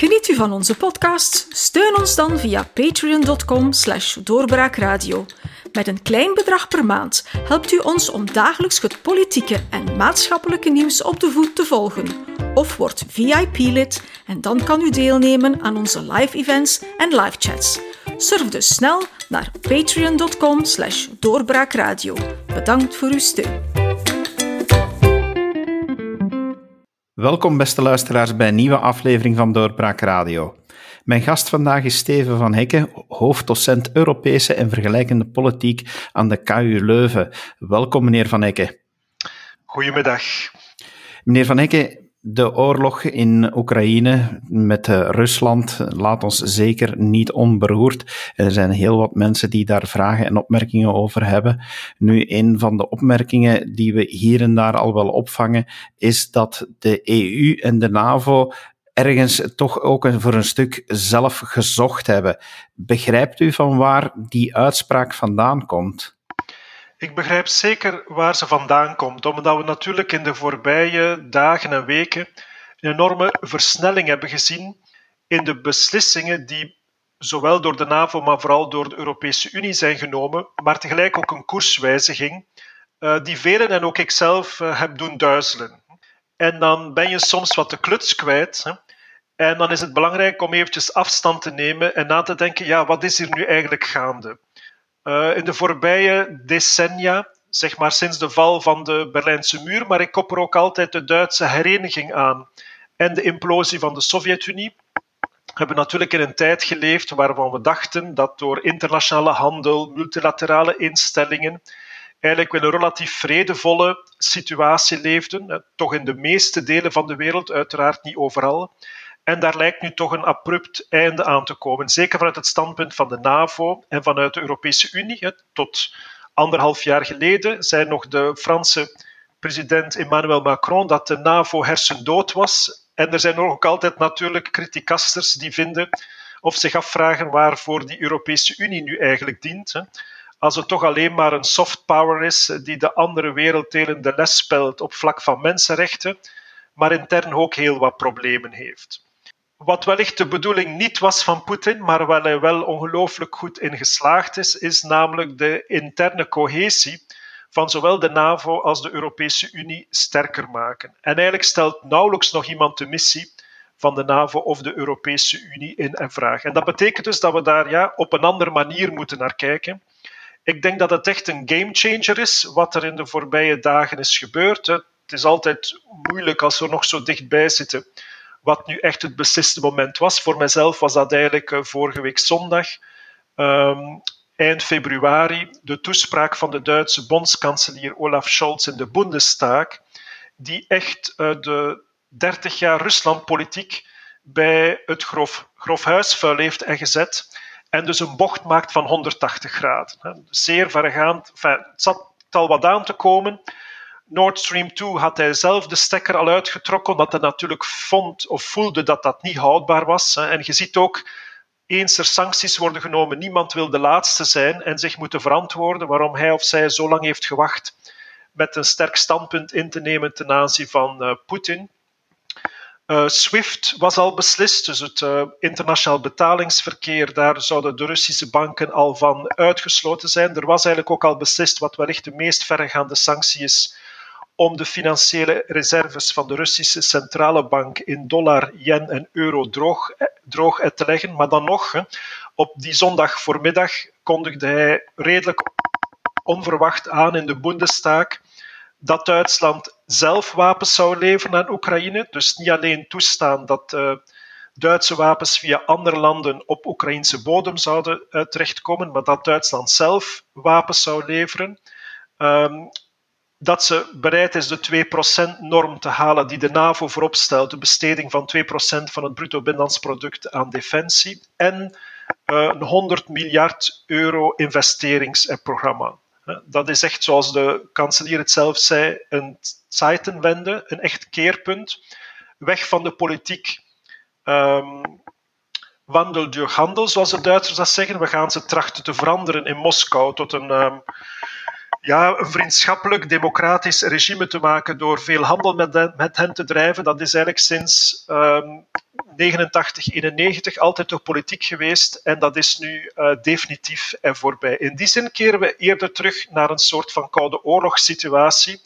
Geniet u van onze podcast? Steun ons dan via patreon.com slash doorbraakradio. Met een klein bedrag per maand helpt u ons om dagelijks het politieke en maatschappelijke nieuws op de voet te volgen. Of word VIP-lid en dan kan u deelnemen aan onze live events en live chats. Surf dus snel naar patreon.com slash doorbraakradio. Bedankt voor uw steun. Welkom beste luisteraars bij een nieuwe aflevering van Doorbraak Radio. Mijn gast vandaag is Steven van Hekken, hoofddocent Europese en vergelijkende politiek aan de KU Leuven. Welkom meneer Van Hekken. Goedemiddag. Meneer Van Hekken, de oorlog in Oekraïne met uh, Rusland laat ons zeker niet onberoerd. Er zijn heel wat mensen die daar vragen en opmerkingen over hebben. Nu, een van de opmerkingen die we hier en daar al wel opvangen, is dat de EU en de NAVO ergens toch ook voor een stuk zelf gezocht hebben. Begrijpt u van waar die uitspraak vandaan komt? Ik begrijp zeker waar ze vandaan komt, omdat we natuurlijk in de voorbije dagen en weken een enorme versnelling hebben gezien in de beslissingen die zowel door de NAVO, maar vooral door de Europese Unie zijn genomen, maar tegelijk ook een koerswijziging uh, die velen en ook ikzelf uh, heb doen duizelen. En dan ben je soms wat de kluts kwijt. En dan is het belangrijk om eventjes afstand te nemen en na te denken, ja, wat is hier nu eigenlijk gaande? Uh, in de voorbije decennia, zeg maar sinds de val van de Berlijnse muur, maar ik kop er ook altijd de Duitse hereniging aan en de implosie van de Sovjet-Unie, hebben natuurlijk in een tijd geleefd waarvan we dachten dat door internationale handel, multilaterale instellingen, eigenlijk we een relatief vredevolle situatie leefden, toch in de meeste delen van de wereld, uiteraard niet overal. En daar lijkt nu toch een abrupt einde aan te komen. Zeker vanuit het standpunt van de NAVO en vanuit de Europese Unie. Tot anderhalf jaar geleden zei nog de Franse president Emmanuel Macron dat de NAVO hersendood was. En er zijn ook altijd natuurlijk criticasters die vinden of zich afvragen waarvoor die Europese Unie nu eigenlijk dient. Als het toch alleen maar een soft power is die de andere werelddelen de les speelt op vlak van mensenrechten, maar intern ook heel wat problemen heeft. Wat wellicht de bedoeling niet was van Poetin, maar waar hij wel ongelooflijk goed in geslaagd is, is namelijk de interne cohesie van zowel de NAVO als de Europese Unie sterker maken. En eigenlijk stelt nauwelijks nog iemand de missie van de NAVO of de Europese Unie in en vraag. En dat betekent dus dat we daar ja, op een andere manier moeten naar kijken. Ik denk dat het echt een gamechanger is wat er in de voorbije dagen is gebeurd. Het is altijd moeilijk als we nog zo dichtbij zitten wat nu echt het besliste moment was. Voor mijzelf was dat eigenlijk uh, vorige week zondag, um, eind februari, de toespraak van de Duitse bondskanselier Olaf Scholz in de Bundestag, die echt uh, de 30 jaar Ruslandpolitiek bij het grof, grof huisvuil heeft en gezet. En dus een bocht maakt van 180 graden. Zeer verregaand. Het zat al wat aan te komen. Nord Stream 2 had hij zelf de stekker al uitgetrokken, omdat hij natuurlijk vond of voelde dat dat niet houdbaar was. En je ziet ook, eens er sancties worden genomen, niemand wil de laatste zijn en zich moeten verantwoorden waarom hij of zij zo lang heeft gewacht met een sterk standpunt in te nemen ten aanzien van uh, Poetin. Uh, SWIFT was al beslist, dus het uh, internationaal betalingsverkeer, daar zouden de Russische banken al van uitgesloten zijn. Er was eigenlijk ook al beslist wat wellicht de meest verregaande sanctie is om de financiële reserves van de Russische centrale bank in dollar, yen en euro droog, droog te leggen. Maar dan nog, op die zondag voormiddag kondigde hij redelijk onverwacht aan in de Bundestag dat Duitsland zelf wapens zou leveren aan Oekraïne. Dus niet alleen toestaan dat uh, Duitse wapens via andere landen op Oekraïnse bodem zouden uh, terechtkomen, maar dat Duitsland zelf wapens zou leveren. Um, dat ze bereid is de 2%-norm te halen die de NAVO voorop stelt, de besteding van 2% van het bruto binnenlands product aan defensie, en uh, een 100 miljard euro investeringsprogramma. Dat is echt, zoals de kanselier het zelf zei, een Zeitenwende, een echt keerpunt. Weg van de politiek um, wandel handel, zoals de Duitsers dat zeggen. We gaan ze trachten te veranderen in Moskou tot een um, ja, een vriendschappelijk, democratisch regime te maken door veel handel met, met hen te drijven, dat is eigenlijk sinds um, 89, 91 altijd toch politiek geweest en dat is nu uh, definitief en voorbij. In die zin keren we eerder terug naar een soort van koude oorlogssituatie,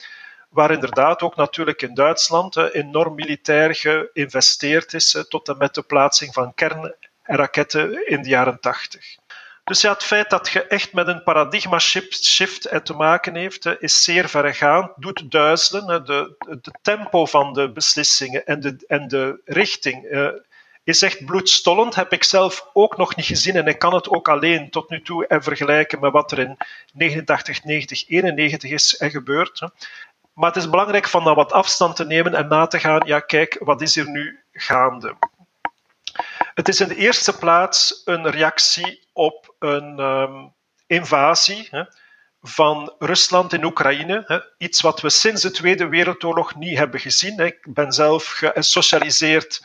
waar inderdaad ook natuurlijk in Duitsland uh, enorm militair geïnvesteerd is, uh, tot en met de plaatsing van kernraketten in de jaren 80. Dus ja, het feit dat je echt met een paradigma shift te maken heeft, is zeer verregaand, doet duizelen. De, tempo van de beslissingen en de, en de richting eh, is echt bloedstollend. Heb ik zelf ook nog niet gezien en ik kan het ook alleen tot nu toe vergelijken met wat er in 89, 90, 91 is gebeurd. Maar het is belangrijk van daar wat afstand te nemen en na te gaan, ja kijk, wat is er nu gaande? Het is in de eerste plaats een reactie op een um, invasie hè, van Rusland in Oekraïne. Hè, iets wat we sinds de Tweede Wereldoorlog niet hebben gezien. Hè. Ik ben zelf gesocialiseerd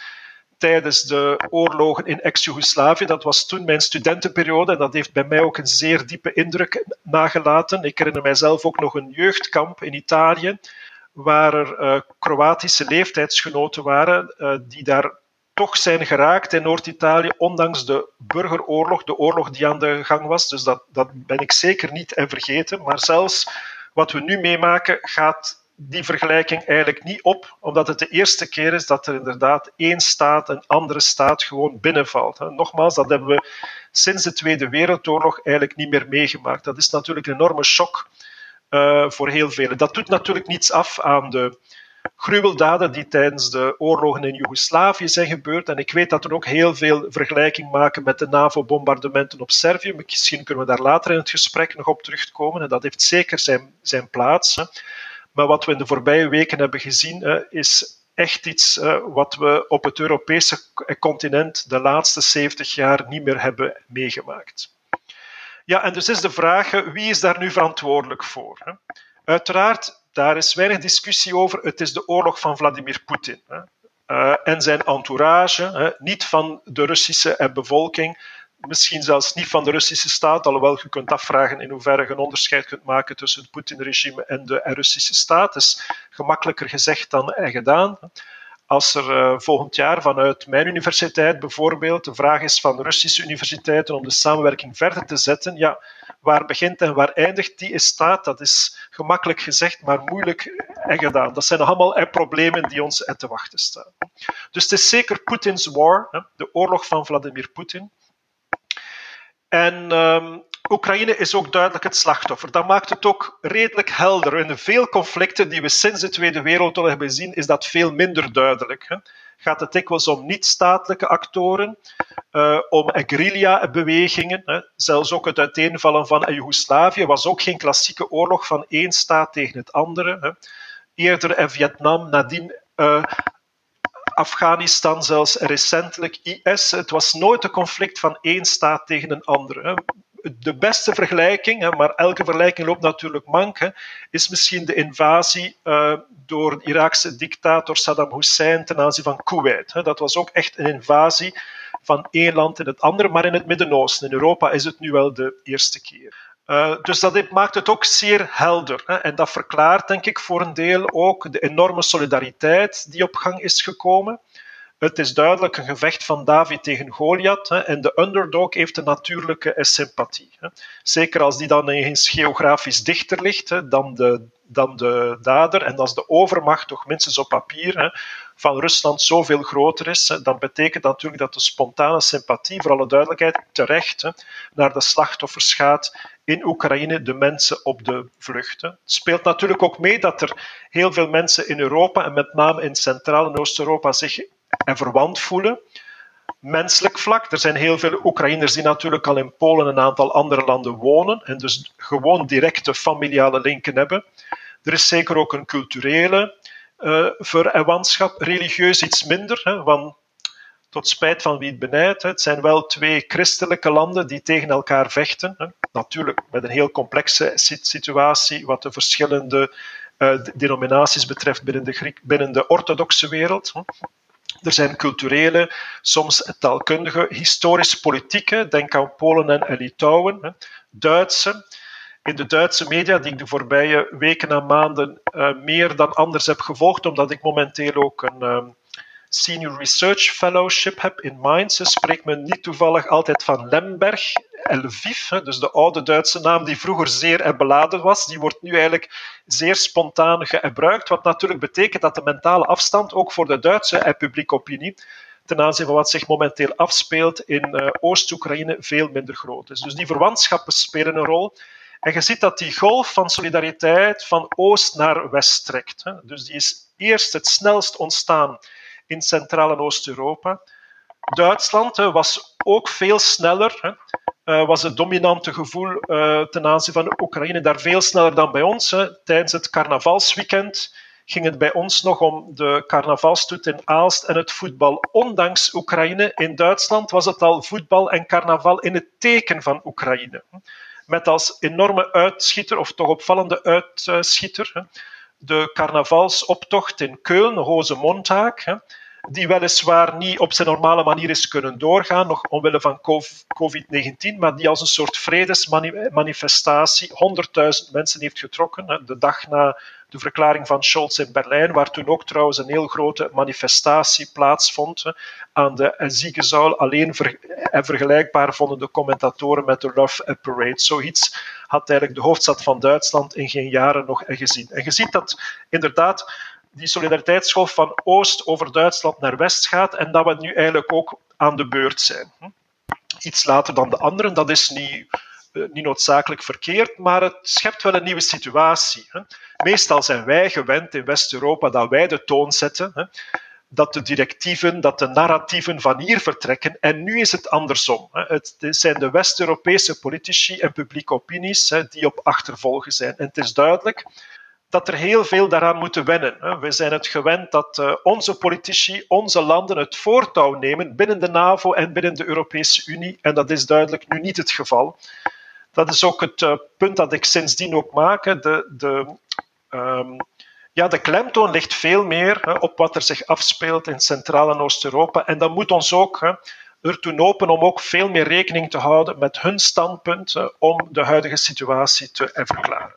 tijdens de oorlogen in ex-Jugoslavië. Dat was toen mijn studentenperiode en dat heeft bij mij ook een zeer diepe indruk nagelaten. Ik herinner mijzelf ook nog een jeugdkamp in Italië, waar er uh, Kroatische leeftijdsgenoten waren uh, die daar toch zijn geraakt in Noord-Italië, ondanks de burgeroorlog, de oorlog die aan de gang was. Dus dat, dat ben ik zeker niet en vergeten. Maar zelfs wat we nu meemaken, gaat die vergelijking eigenlijk niet op, omdat het de eerste keer is dat er inderdaad één staat een andere staat gewoon binnenvalt. Nogmaals, dat hebben we sinds de Tweede Wereldoorlog eigenlijk niet meer meegemaakt. Dat is natuurlijk een enorme shock uh, voor heel velen. Dat doet natuurlijk niets af aan de gruweldaden die tijdens de oorlogen in Joegoslavië zijn gebeurd. En ik weet dat er ook heel veel vergelijking maken met de NAVO-bombardementen op Servië. Misschien kunnen we daar later in het gesprek nog op terugkomen. En dat heeft zeker zijn, zijn plaats. Hè. Maar wat we in de voorbije weken hebben gezien, hè, is echt iets wat we op het Europese continent de laatste 70 jaar niet meer hebben meegemaakt. Ja, en dus is de vraag, wie is daar nu verantwoordelijk voor? Uiteraard daar is weinig discussie over. Het is de oorlog van Vladimir Poetin uh, en zijn entourage, hè, niet van de Russische bevolking, misschien zelfs niet van de Russische staat, alhoewel je kunt afvragen in hoeverre je een onderscheid kunt maken tussen het Poetin-regime en de Russische staat. Dat is gemakkelijker gezegd dan gedaan. Als er volgend jaar vanuit mijn universiteit bijvoorbeeld de vraag is van Russische universiteiten om de samenwerking verder te zetten, ja, waar begint en waar eindigt die staat, dat is gemakkelijk gezegd, maar moeilijk en gedaan. Dat zijn allemaal problemen die ons te wachten staan. Dus het is zeker Poetins war, de oorlog van Vladimir Poetin. En um, Oekraïne is ook duidelijk het slachtoffer. Dat maakt het ook redelijk helder. In veel conflicten die we sinds de Tweede Wereldoorlog hebben gezien, is dat veel minder duidelijk. Gaat het dikwijls om niet-statelijke actoren, uh, om guerrilla-bewegingen. Zelfs ook het uiteenvallen van Joegoslavië was ook geen klassieke oorlog van één staat tegen het andere. Hè. Eerder Vietnam, nadien uh, Afghanistan, zelfs recentelijk IS. Het was nooit een conflict van één staat tegen een andere de beste vergelijking, maar elke vergelijking loopt natuurlijk mank, is misschien de invasie uh, door de Iraakse dictator Saddam Hussein ten aanzien van Kuwait. Dat was ook echt een invasie van één land in het andere, maar in het Midden-Oosten. In Europa is het nu wel de eerste keer. Uh, dus dat maakt het ook zeer helder. En dat verklaart, denk ik, voor een deel ook de enorme solidariteit die op gang is gekomen. Het is duidelijk een gevecht van David tegen Goliath. Hè, en de underdog heeft een natuurlijke sympathie. Hè. Zeker als die dan eens geografisch dichter ligt hè, dan, de, dan de dader. En als de overmacht, toch minstens op papier, van Rusland zoveel groter is, dan betekent dat natuurlijk dat de spontane sympathie, voor alle duidelijkheid, terecht naar de slachtoffers gaat in Oekraïne, de mensen op de vlucht. Het speelt natuurlijk ook mee dat er heel veel mensen in Europa, en met name in Centraal- en Oost-Europa, zich en verwant voelen. Menselijk vlak, er zijn heel veel Oekraïners die natuurlijk al in Polen en een aantal andere landen wonen en dus gewoon directe familiale linken hebben. Er is zeker ook een culturele uh, verwantschap, religieus iets minder, hè, want tot spijt van wie het benijdt, het zijn wel twee christelijke landen die tegen elkaar vechten. Hè. Natuurlijk met een heel complexe situatie wat de verschillende uh, denominaties betreft binnen de, binnen de orthodoxe wereld. Er zijn culturele, soms taalkundige, historisch-politieke, denk aan Polen en Litouwen, Duitse. In de Duitse media, die ik de voorbije weken en maanden uh, meer dan anders heb gevolgd, omdat ik momenteel ook een uh, Senior Research Fellowship heb in Mainz, spreekt men niet toevallig altijd van Lemberg, Lviv, dus de oude Duitse naam die vroeger zeer beladen was, die wordt nu eigenlijk zeer spontaan gebruikt, wat natuurlijk betekent dat de mentale afstand ook voor de Duitse publieke opinie ten aanzien van wat zich momenteel afspeelt in uh, Oost-Oekraïne veel minder groot is. Dus die verwantschappen spelen een rol. En je ziet dat die golf van solidariteit van oost naar west trekt. Dus die is eerst het snelst ontstaan in Centraal- en Oost-Europa. Duitsland was ook veel sneller, uh, was het dominante gevoel uh, ten aanzien van Oekraïne daar veel sneller dan bij ons. Tijdens het carnavalsweekend ging het bij ons nog om de carnavalstoet in Aalst en het voetbal. Ondanks Oekraïne in Duitsland was het al voetbal en carnaval in het teken van Oekraïne. Met als enorme uitschieter, of toch opvallende uitschieter, de carnavalsoptocht in Keulen, Hoze Mondhaak, die weliswaar niet op zijn normale manier is kunnen doorgaan, nog omwille van COVID-19, maar die als een soort vredesmanifestatie 100.000 mensen heeft getrokken. De dag na de verklaring van Scholz in Berlijn, waar toen ook trouwens een heel grote manifestatie plaatsvond aan de ziekenzaal. Alleen en vergelijkbaar vonden de commentatoren met de Love Parade. Zoiets had eigenlijk de hoofdstad van Duitsland in geen jaren nog gezien. En je ziet dat inderdaad die solidariteitsgolf van oost over Duitsland naar west gaat en dat we nu eigenlijk ook aan de beurt zijn. Iets later dan de anderen, dat is niet, niet noodzakelijk verkeerd, maar het schept wel een nieuwe situatie. Meestal zijn wij gewend in West-Europa dat wij de toon zetten, dat de directieven, dat de narratieven van hier vertrekken. En nu is het andersom. Het zijn de West-Europese politici en publieke opinies die op achtervolgen zijn. En het is duidelijk dat er heel veel daaraan moeten wennen. We zijn het gewend dat eh, onze politici, onze landen het voortouw nemen binnen de NAVO en binnen de Europese Unie. En dat is duidelijk nu niet het geval. Dat is ook het eh, punt dat ik sindsdien ook maak. De, de, um, ja, de klemtoon ligt veel meer op wat er zich afspeelt in Centraal- en Oost-Europa. En dat moet ons ook ertoe open om ook veel meer rekening te houden met hun standpunt om de huidige situatie te verklaren.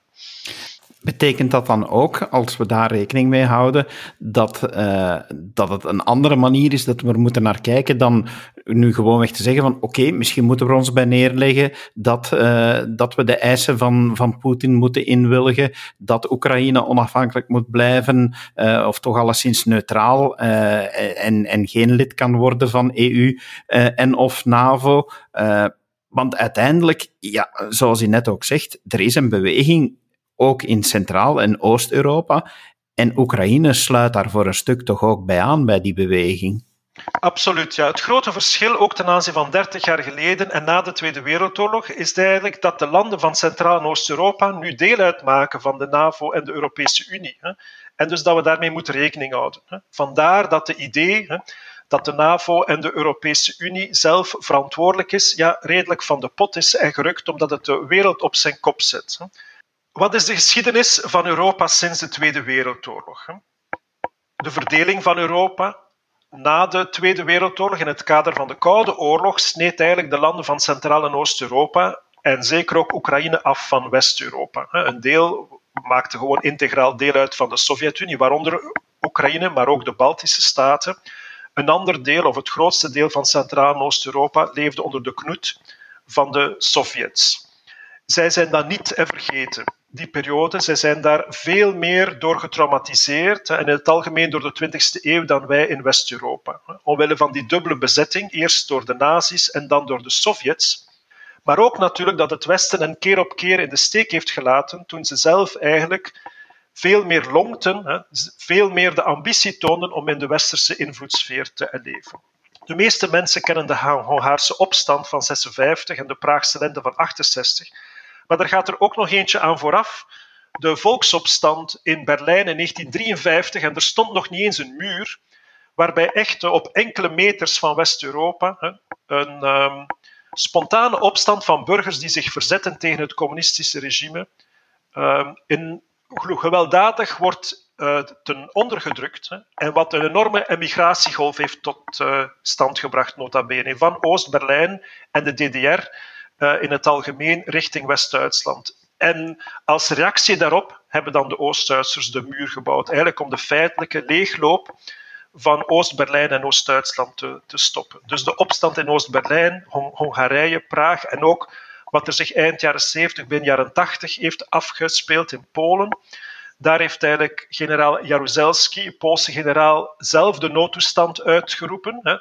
Betekent dat dan ook, als we daar rekening mee houden, dat, uh, dat het een andere manier is dat we er moeten naar kijken dan nu gewoonweg te zeggen van oké, misschien moeten we ons bij neerleggen dat, uh, dat we de eisen van, van Poetin moeten inwilligen, dat Oekraïne onafhankelijk moet blijven uh, of toch alleszins neutraal en, en geen lid kan worden van EU en of NAVO. want uiteindelijk, ja, zoals je net ook zegt, er is een beweging ook in Centraal- en Oost-Europa. En Oekraïne sluit daar voor een stuk toch ook bij aan, bij die beweging. Absoluut, ja. Het grote verschil, ook ten aanzien van 30 jaar geleden en na de Tweede Wereldoorlog, is eigenlijk dat de landen van Centraal- en Oost-Europa nu deel uitmaken van de NAVO en de Europese Unie. Hè. En dus dat we daarmee moeten rekening houden. Hè. Vandaar dat de idee hè, dat de NAVO en de Europese Unie zelf verantwoordelijk is, ja, redelijk van de pot is en gerukt, omdat het de wereld op zijn kop zet. Hè. Wat is de geschiedenis van Europa sinds de Tweede Wereldoorlog? De verdeling van Europa na de Tweede Wereldoorlog in het kader van de Koude Oorlog sneed eigenlijk de landen van Centraal- en Oost-Europa en zeker ook Oekraïne af van West-Europa. Een deel maakte gewoon integraal deel uit van de Sovjet-Unie, waaronder Oekraïne, maar ook de Baltische staten. Een ander deel, of het grootste deel van Centraal- en Oost-Europa, leefde onder de knoet van de Sovjets. Zij zijn dat niet vergeten die periode. Zij zijn daar veel meer door getraumatiseerd en in het algemeen door de 20e eeuw dan wij in West-Europa. Omwille van die dubbele bezetting, eerst door de nazi's en dan door de Sovjets. Maar ook natuurlijk dat het Westen een keer op keer in de steek heeft gelaten toen ze zelf eigenlijk veel meer longten, veel meer de ambitie toonden om in de westerse invloedssfeer te leven. De meeste mensen kennen de Hongaarse opstand van 56 en de Praagse lente van 68. Maar er gaat er ook nog eentje aan vooraf. De volksopstand in Berlijn in 1953, en er stond nog niet eens een muur, waarbij echt op enkele meters van West-Europa een um, spontane opstand van burgers die zich verzetten tegen het communistische regime um, in, gewelddadig wordt uh, ten onder gedrukt hè, en wat een enorme emigratiegolf heeft tot uh, stand gebracht, nota bene, van Oost-Berlijn en de DDR in het algemeen richting West-Duitsland. En als reactie daarop hebben dan de Oost-Duitsers de muur gebouwd, eigenlijk om de feitelijke leegloop van Oost-Berlijn en Oost-Duitsland te, te, stoppen. Dus de opstand in Oost-Berlijn, Hongarije, Praag en ook wat er zich eind jaren 70, begin jaren 80 heeft afgespeeld in Polen. Daar heeft eigenlijk generaal Jaruzelski, Poolse generaal, zelf de noodtoestand uitgeroepen.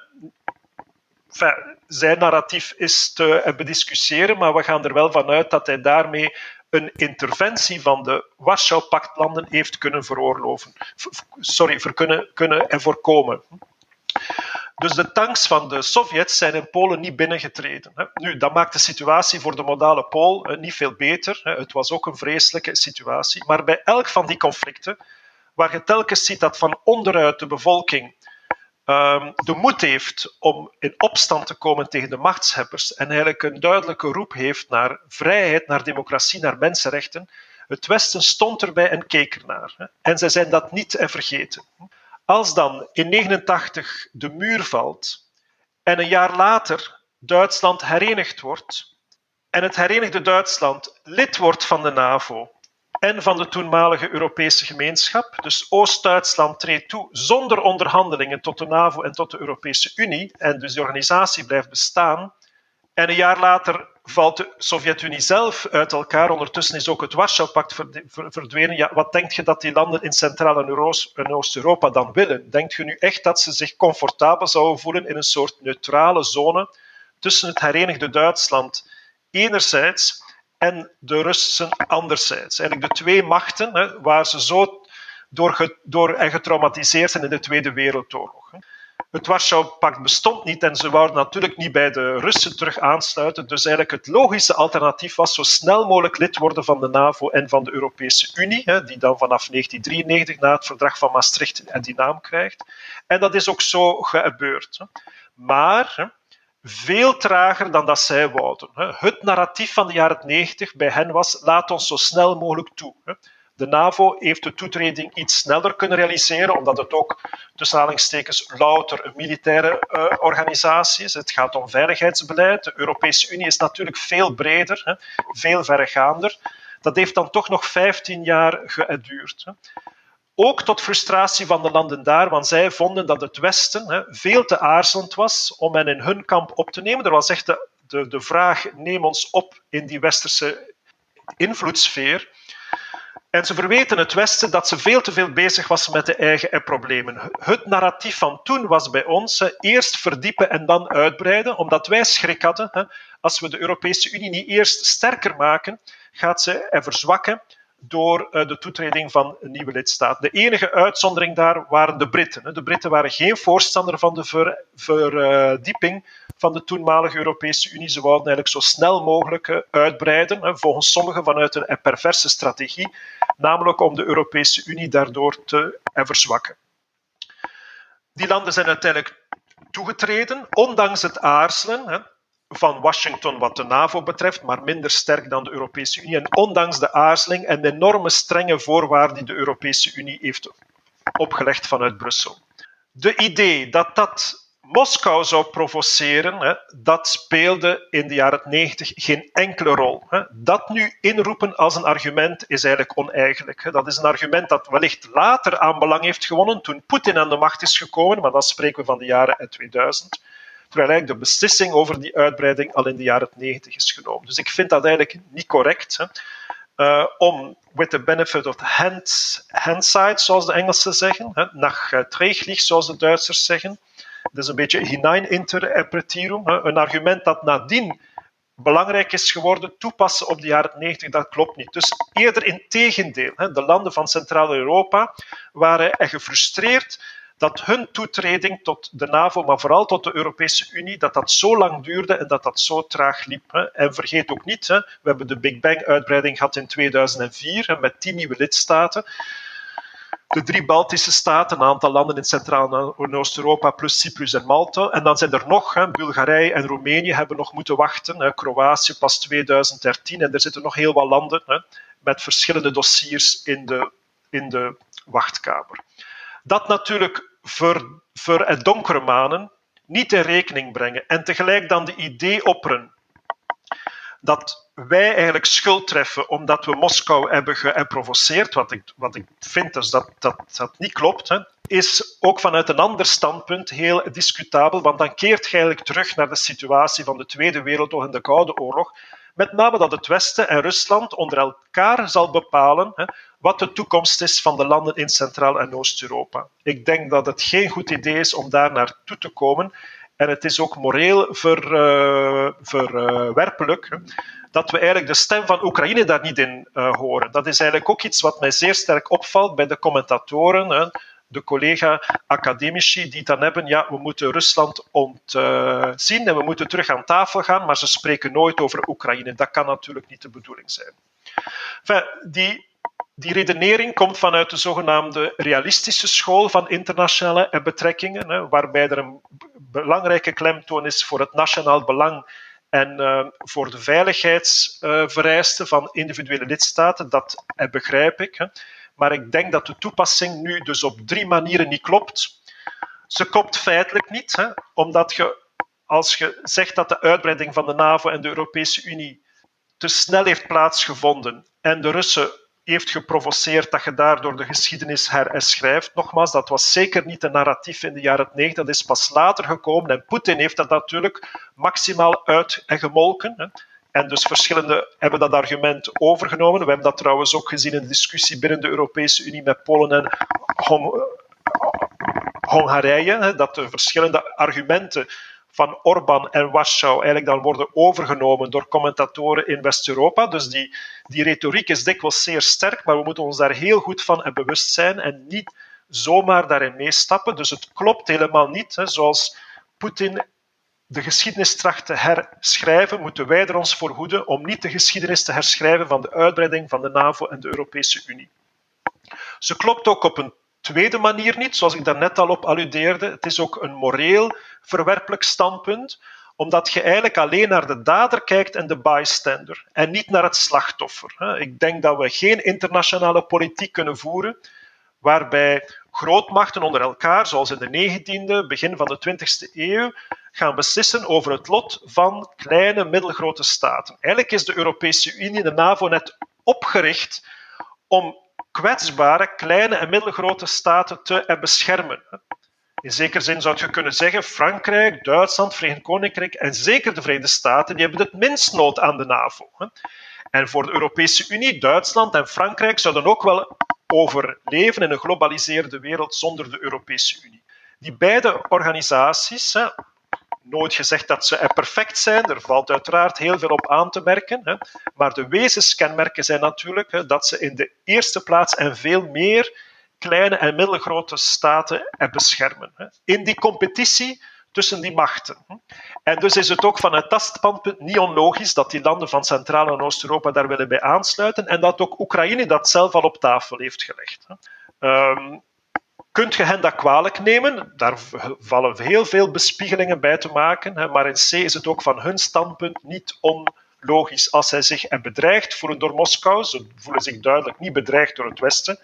Zijn narratief is te bediscussiëren, maar we gaan er wel vanuit dat hij daarmee een interventie van de Warschau-pactlanden heeft kunnen veroorloven. Sorry, voor kunnen, kunnen en voorkomen. Dus de tanks van de Sovjets zijn in Polen niet binnengetreden. Nu, dat maakt de situatie voor de modale Pool niet veel beter. Het was ook een vreselijke situatie. Maar bij elk van die conflicten, waar je telkens ziet dat van onderuit de bevolking ehm, de moed heeft om in opstand te komen tegen de machtshebbers en eigenlijk een duidelijke roep heeft naar vrijheid, naar democratie, naar mensenrechten, het Westen stond erbij en keek ernaar. En zij zijn dat niet vergeten. Als dan in 1989 de muur valt en een jaar later Duitsland herenigd wordt en het herenigde Duitsland lid wordt van de NAVO en van de toenmalige Europese gemeenschap, dus Oost-Duitsland treedt toe zonder onderhandelingen tot de NAVO en tot de Europese Unie en dus de organisatie blijft bestaan, en een jaar later valt de Sovjet-Unie zelf uit elkaar. Ondertussen is ook het Warschau-pact verdwenen. Ja, wat denkt je dat die landen in Centraal- en Oost-Europa dan willen? Denkt je nu echt dat ze zich comfortabel zouden voelen in een soort neutrale zone tussen het herenigde Duitsland enerzijds en de Russen anderzijds? Eigenlijk de twee machten hè, waar ze zo door, door en getraumatiseerd zijn in de Tweede Wereldoorlog. Het Warschau-pact bestond niet en ze wouden natuurlijk niet bij de Russen terug aansluiten. Dus eigenlijk het logische alternatief was zo snel mogelijk lid worden van de NAVO en van de Europese Unie, die dan vanaf 1993 na het verdrag van Maastricht die naam krijgt. En dat is ook zo gebeurd. Maar veel trager dan dat zij wouden. Het narratief van de jaren 90 bij hen was: laat ons zo snel mogelijk toe. De NAVO heeft de toetreding iets sneller kunnen realiseren, omdat het ook tussen aanhalingstekens louter een militaire uh, organisatie is. Het gaat om veiligheidsbeleid. De Europese Unie is natuurlijk veel breder, hè, veel verregaander. Dat heeft dan toch nog 15 jaar geduurd. Hè. Ook tot frustratie van de landen daar, want zij vonden dat het Westen hè, veel te aarzelend was om hen in hun kamp op te nemen. Er was echt de, de, vraag: neem ons op in die westerse invloedssfeer. En ze verweten het Westen dat ze veel te veel bezig was met de eigen problemen. Het narratief van toen was bij ons eerst verdiepen en dan uitbreiden, omdat wij schrik hadden. Als we de Europese Unie niet eerst sterker maken, gaat ze er verzwakken door eh, de toetreding van een nieuwe lidstaat. De enige uitzondering daar waren de Britten. De Britten waren geen voorstander van de verdieping van de toenmalige Europese Unie. Ze wouden eigenlijk zo snel mogelijk eh, uitbreiden, volgens sommigen vanuit een perverse strategie, namelijk om de Europese Unie daardoor te verzwakken. Die landen zijn uiteindelijk toegetreden, ondanks het aarzelen van Washington wat de NAVO betreft, maar minder sterk dan de Europese Unie. En ondanks de aarzeling en de enorme strenge voorwaarden die de Europese Unie heeft opgelegd vanuit Brussel. De idee dat dat Moskou zou provoceren, hè, dat speelde in de jaren 90 geen enkele rol. Hè. Dat nu inroepen als een argument is eigenlijk oneigenlijk. Dat is een argument dat wellicht later aan belang heeft gewonnen toen Poetin aan de macht is gekomen, maar dan spreken we van de jaren 2000. Terwijl eigenlijk de beslissing over die uitbreiding al in de jaren 90 is genomen. Dus ik vind dat eigenlijk niet correct. Hè. Uh, om with the benefit of hand, hindsight, zoals de Engelsen zeggen, hè, nach uh, zoals de Duitsers zeggen, dat is een beetje hinein interpreteren. Een argument dat nadien belangrijk is geworden, toepassen op de jaren 90, dat klopt niet. Dus eerder in tegendeel. De landen van Centraal-Europa waren gefrustreerd dat hun toetreding tot de NAVO, maar vooral tot de Europese Unie, dat dat zo lang duurde en dat dat zo traag liep. En vergeet ook niet, we hebben de Big Bang-uitbreiding gehad in 2004 met tien nieuwe lidstaten de drie Baltische staten, een aantal landen in Centraal- en Oost-Europa, plus Cyprus en Malta. En dan zijn er nog, hè, Bulgarije en Roemenië hebben nog moeten wachten. Kroatië pas 2013. En er zitten nog heel wat landen met verschillende dossiers in de, in de wachtkamer. Dat natuurlijk voor, voor het donkere manen niet in rekening brengen en tegelijk dan de idee opperen dat wij eigenlijk schuld treffen omdat we Moskou hebben geprovoceerd, wat ik, wat ik vind dus dat, dat dat niet klopt. Hè. is ook vanuit een ander standpunt heel discutabel, want dan keert je eigenlijk terug naar de situatie van de Tweede Wereldoorlog en de Koude Oorlog. Met name dat het Westen en Rusland onder elkaar zal bepalen hè, wat de toekomst is van de landen in Centraal- en Oost-Europa. Ik denk dat het geen goed idee is om daar naartoe te komen. En het is ook moreel ver, uh, verwerpelijk dat we eigenlijk de stem van Oekraïne daar niet in uh, horen. Dat is eigenlijk ook iets wat mij zeer sterk opvalt bij de commentatoren. De collega-academici die dan hebben, ja, we moeten Rusland ontzien en we moeten terug aan tafel gaan, maar ze spreken nooit over Oekraïne. Dat kan natuurlijk niet de bedoeling zijn. Enfin, die, die redenering komt vanuit de zogenaamde realistische school van internationale betrekkingen, hè, waarbij er een belangrijke klemtoon is voor het nationaal belang en uh, voor de veiligheidsvereisten uh, van individuele lidstaten. Dat uh, begrijp ik. Hè. Maar ik denk dat de toepassing nu dus op drie manieren niet klopt. Ze klopt feitelijk niet, hè, omdat je, als je zegt dat de uitbreiding van de NAVO en de Europese Unie te snel heeft plaatsgevonden en de Russen heeft geprovoceerd dat je daardoor de geschiedenis herschrijft. Nogmaals, dat was zeker niet een narratief in de jaren 90, dat is pas later gekomen en Poetin heeft dat natuurlijk maximaal uit en gemolken. En dus verschillende hebben dat argument overgenomen. We hebben dat trouwens ook gezien in de discussie binnen de Europese Unie met Polen en Hong Hongarije, dat de verschillende argumenten van Orbán en Warschau eigenlijk dan worden overgenomen door commentatoren in West-Europa. Dus die, die retoriek is dikwijls zeer sterk, maar we moeten ons daar heel goed van en bewust zijn en niet zomaar daarin meestappen. Dus het klopt helemaal niet, hè, zoals Poetin de geschiedenis tracht te herschrijven, moeten wij er ons voor hoeden om niet de geschiedenis te herschrijven van de uitbreiding van de NAVO en de Europese Unie. Ze klopt ook op een tweede manier niet, zoals ik daarnet al op alludeerde. Het is ook een moreel verwerpelijk standpunt, omdat je eigenlijk alleen naar de dader kijkt en de bystander en niet naar het slachtoffer. Ik denk dat we geen internationale politiek kunnen voeren waarbij grootmachten onder elkaar, zoals in de 19e, begin van de 20e eeuw, gaan beslissen over het lot van kleine, middelgrote staten. Eigenlijk is de Europese Unie, de NAVO, net opgericht om kwetsbare, kleine en middelgrote staten te beschermen. In zekere zin zou je kunnen zeggen, Frankrijk, Duitsland, Verenigd Koninkrijk en zeker de Verenigde Staten, die hebben het minst nood aan de NAVO. En voor de Europese Unie, Duitsland en Frankrijk zouden ook wel overleven in een globaliseerde wereld zonder de Europese Unie. Die beide organisaties, nooit gezegd dat ze perfect zijn. Er valt uiteraard heel veel op aan te merken. Hè. Maar de wezenskenmerken zijn natuurlijk hè, dat ze in de eerste plaats en veel meer kleine en middelgrote staten beschermen. Hè. In die competitie tussen die machten. En dus is het ook vanuit dat standpunt niet onlogisch dat die landen van Centraal- en Oost-Europa daar willen bij aansluiten en dat ook Oekraïne dat zelf al op tafel heeft gelegd. Um, Kunt je hen dat kwalijk nemen? Daar vallen heel veel bespiegelingen bij te maken. Maar in C is het ook van hun standpunt niet onlogisch. Als zij zich bedreigd voelen door Moskou, ze voelen zich duidelijk niet bedreigd door het Westen,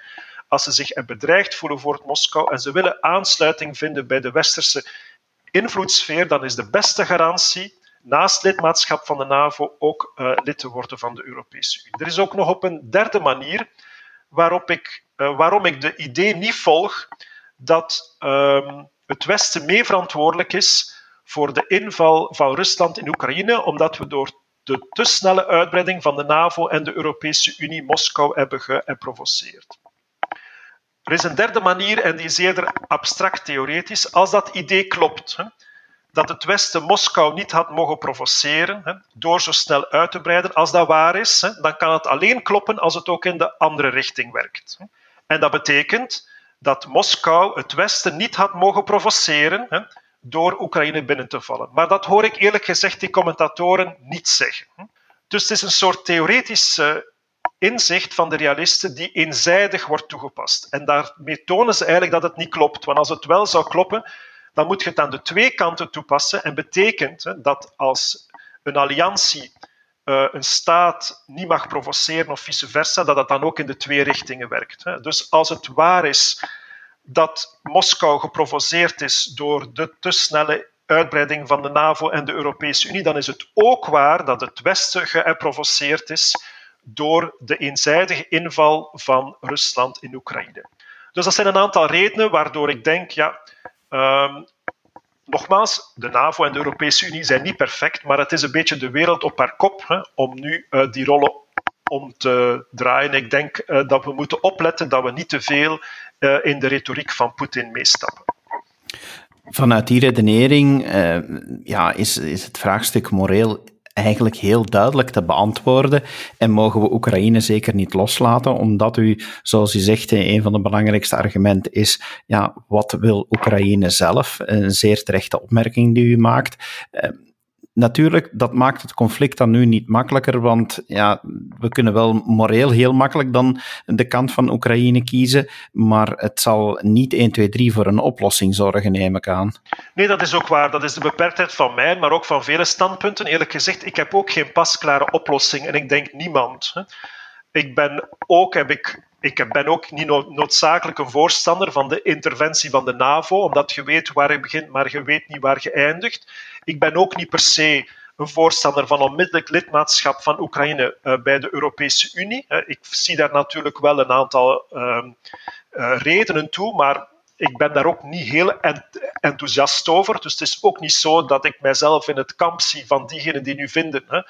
als ze zich bedreigd voelen voor het Moskou en ze willen aansluiting vinden bij de westerse invloedssfeer, dan is de beste garantie naast lidmaatschap van de NAVO ook uh, lid te worden van de Europese Unie. Er is ook nog op een derde manier waarop ik uh, waarom ik de idee niet volg dat uh, het Westen mee verantwoordelijk is voor de inval van Rusland in Oekraïne, omdat we door de te snelle uitbreiding van de NAVO en de Europese Unie Moskou hebben geprovoceerd. Er is een derde manier, en die is eerder abstract theoretisch. Als dat idee klopt, hè, dat het Westen Moskou niet had mogen provoceren hè, door zo snel uit te breiden, als dat waar is, hè, dan kan het alleen kloppen als het ook in de andere richting werkt. En dat betekent dat Moskou het Westen niet had mogen provoceren hè, door Oekraïne binnen te vallen. Maar dat hoor ik eerlijk gezegd die commentatoren niet zeggen. Dus het is een soort theoretisch inzicht van de realisten die eenzijdig wordt toegepast. En daarmee tonen ze eigenlijk dat het niet klopt. Want als het wel zou kloppen, dan moet je het aan de twee kanten toepassen. En betekent dat als een alliantie uh, een staat niet mag provoceren of vice versa, dat dat dan ook in de twee richtingen werkt. Hè. Dus als het waar is dat Moskou geprovoceerd is door de te snelle uitbreiding van de NAVO en de Europese Unie, dan is het ook waar dat het Westen geprovoceerd is door de eenzijdige inval van Rusland in Oekraïne. Dus dat zijn een aantal redenen waardoor ik denk, ja, um, nogmaals, de NAVO en de Europese Unie zijn niet perfect, maar het is een beetje de wereld op haar kop hè, om nu uh, die rollen om te draaien. Ik denk uh, dat we moeten opletten dat we niet te veel uh, in de retoriek van Poetin meestappen. Vanuit die redenering ja, is, is het vraagstuk moreel eigenlijk heel duidelijk te beantwoorden. En mogen we Oekraïne zeker niet loslaten, omdat u, zoals u zegt, een van de belangrijkste argumenten is, ja, wat wil Oekraïne zelf? Een zeer terechte opmerking die u maakt natuurlijk, dat maakt het conflict dan nu niet makkelijker, want ja, we kunnen wel moreel heel makkelijk dan de kant van Oekraïne kiezen, maar het zal niet 1, 2, 3 voor een oplossing zorgen, neem ik aan. Nee, dat is ook waar. Dat is de beperktheid van mij, maar ook van vele standpunten. Eerlijk gezegd, ik heb ook geen pasklare oplossing en ik denk niemand. Ik ben ook, heb ik ik ben ook niet noodzakelijk een voorstander van de interventie van de NAVO, omdat je weet waar je begint, maar je weet niet waar je eindigt. Ik ben ook niet per se een voorstander van onmiddellijk lidmaatschap van Oekraïne uh, bij de Europese Unie. Uh, ik zie daar natuurlijk wel een aantal uh, redenen toe, maar ik ben daar ook niet heel enthousiast over. Dus het is ook niet zo dat ik mijzelf in het kamp zie van diegenen die nu vinden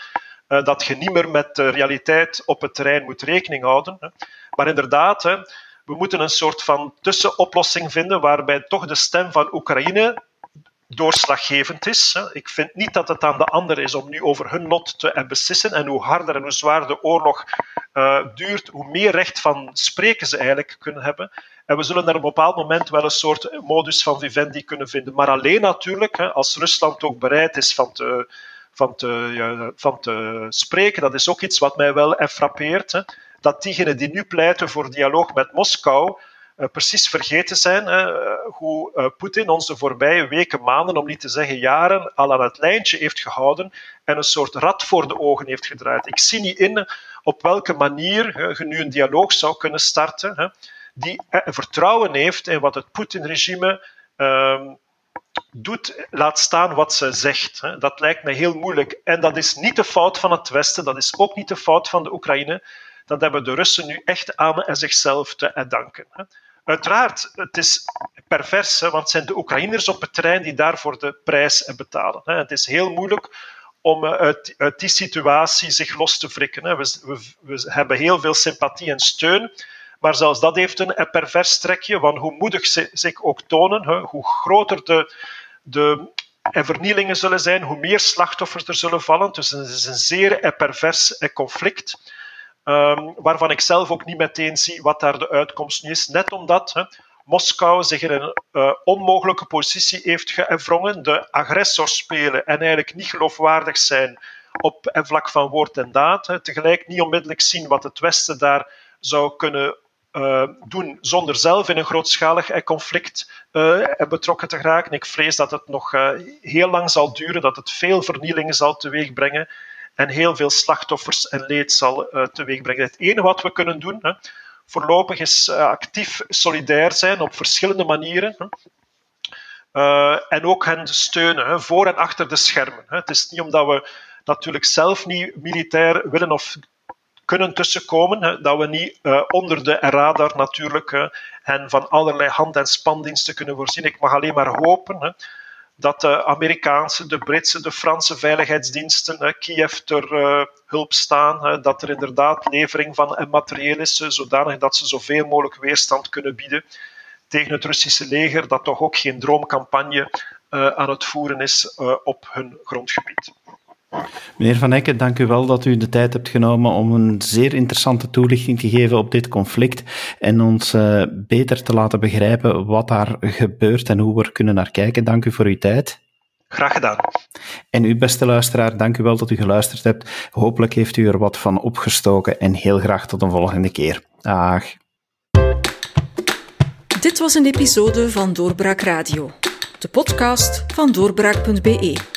dat je niet meer met de realiteit op het terrein moet rekening houden. Maar inderdaad, hè, we moeten een soort van tussenoplossing vinden waarbij toch de stem van Oekraïne doorslaggevend is. Ik vind niet dat het aan de ander is om nu over hun lot te beslissen. En hoe harder en hoe zwaarder de oorlog uh, duurt, hoe meer recht van spreken ze eigenlijk kunnen hebben. En we zullen daar op een bepaald moment wel een soort modus van vivendi kunnen vinden. Maar alleen natuurlijk, als Rusland ook bereid is van te, van te, ja, van te spreken, dat is ook iets wat mij wel frappeert dat diegenen die nu pleiten voor dialoog met Moskou uh, precies vergeten zijn uh, hoe uh, Poetin ons de voorbije weken, maanden, om niet te zeggen jaren, al aan het lijntje heeft gehouden en een soort rat voor de ogen heeft gedraaid. Ik zie niet in op welke manier je nu een dialoog zou kunnen starten die vertrouwen heeft in wat het Poetin-regime ehm, doet, laat staan wat ze zegt. Dat lijkt me heel moeilijk. En dat is niet de fout van het Westen, dat is ook niet de fout van de Oekraïne dat hebben de Russen nu echt aan zichzelf te danken. Uiteraard, het is pervers, want het zijn de Oekraïners op het terrein die daarvoor de prijs betalen. Het is heel moeilijk om eh, uit, uit die situatie zich los te wrikken. We, we, hebben heel veel sympathie en steun, maar zelfs dat heeft een pervers trekje, want hoe moedig ze zich ook tonen, hoe groter de, de vernielingen zullen zijn, hoe meer slachtoffers er zullen vallen. Dus het is een zeer pervers conflict. Um, waarvan ik zelf ook niet meteen zie wat daar de uitkomst nu is. Net omdat hè, Moskou zich in een uh, onmogelijke positie heeft gevrongen, de agressor spelen en eigenlijk niet geloofwaardig zijn op en vlak van woord en daad. Hè. Tegelijk niet onmiddellijk zien wat het Westen daar zou kunnen uh, doen zonder zelf in een grootschalig conflict uh, betrokken te geraken. Ik vrees dat het nog heel lang zal duren, dat het veel vernielingen zal teweegbrengen en heel veel slachtoffers en leed zal uh, teweegbrengen. Het enige wat we kunnen doen, hè, voorlopig, is uh, actief solidair zijn op verschillende manieren. Hè. Uh, en ook hen steunen, hè, voor en achter de schermen. Hè. Het is niet omdat we natuurlijk zelf niet militair willen of kunnen tussenkomen, hè, dat we niet onder de radar natuurlijk hen van allerlei hand- en spandiensten kunnen voorzien. Ik mag alleen maar hopen dat de Amerikaanse, de Britse, de Franse veiligheidsdiensten Kiev ter uh, hulp staan. dat er inderdaad levering van materieel is, zodanig dat ze zoveel mogelijk weerstand kunnen bieden tegen het Russische leger, dat toch ook geen droomcampagne uh, aan het voeren is uh, op hun grondgebied. Meneer Van Ecken, dank u wel dat u de tijd hebt genomen om een zeer interessante toelichting te geven op dit conflict en ons uh, beter te laten begrijpen wat daar gebeurt en hoe we er kunnen naar kijken. Dank u voor uw tijd. Graag gedaan. En u, beste luisteraar, dank u wel dat u geluisterd hebt. Hopelijk heeft u er wat van opgestoken en heel graag tot een volgende keer. Dag. Dit was een episode van Doorbraak Radio, de podcast van doorbraak.be.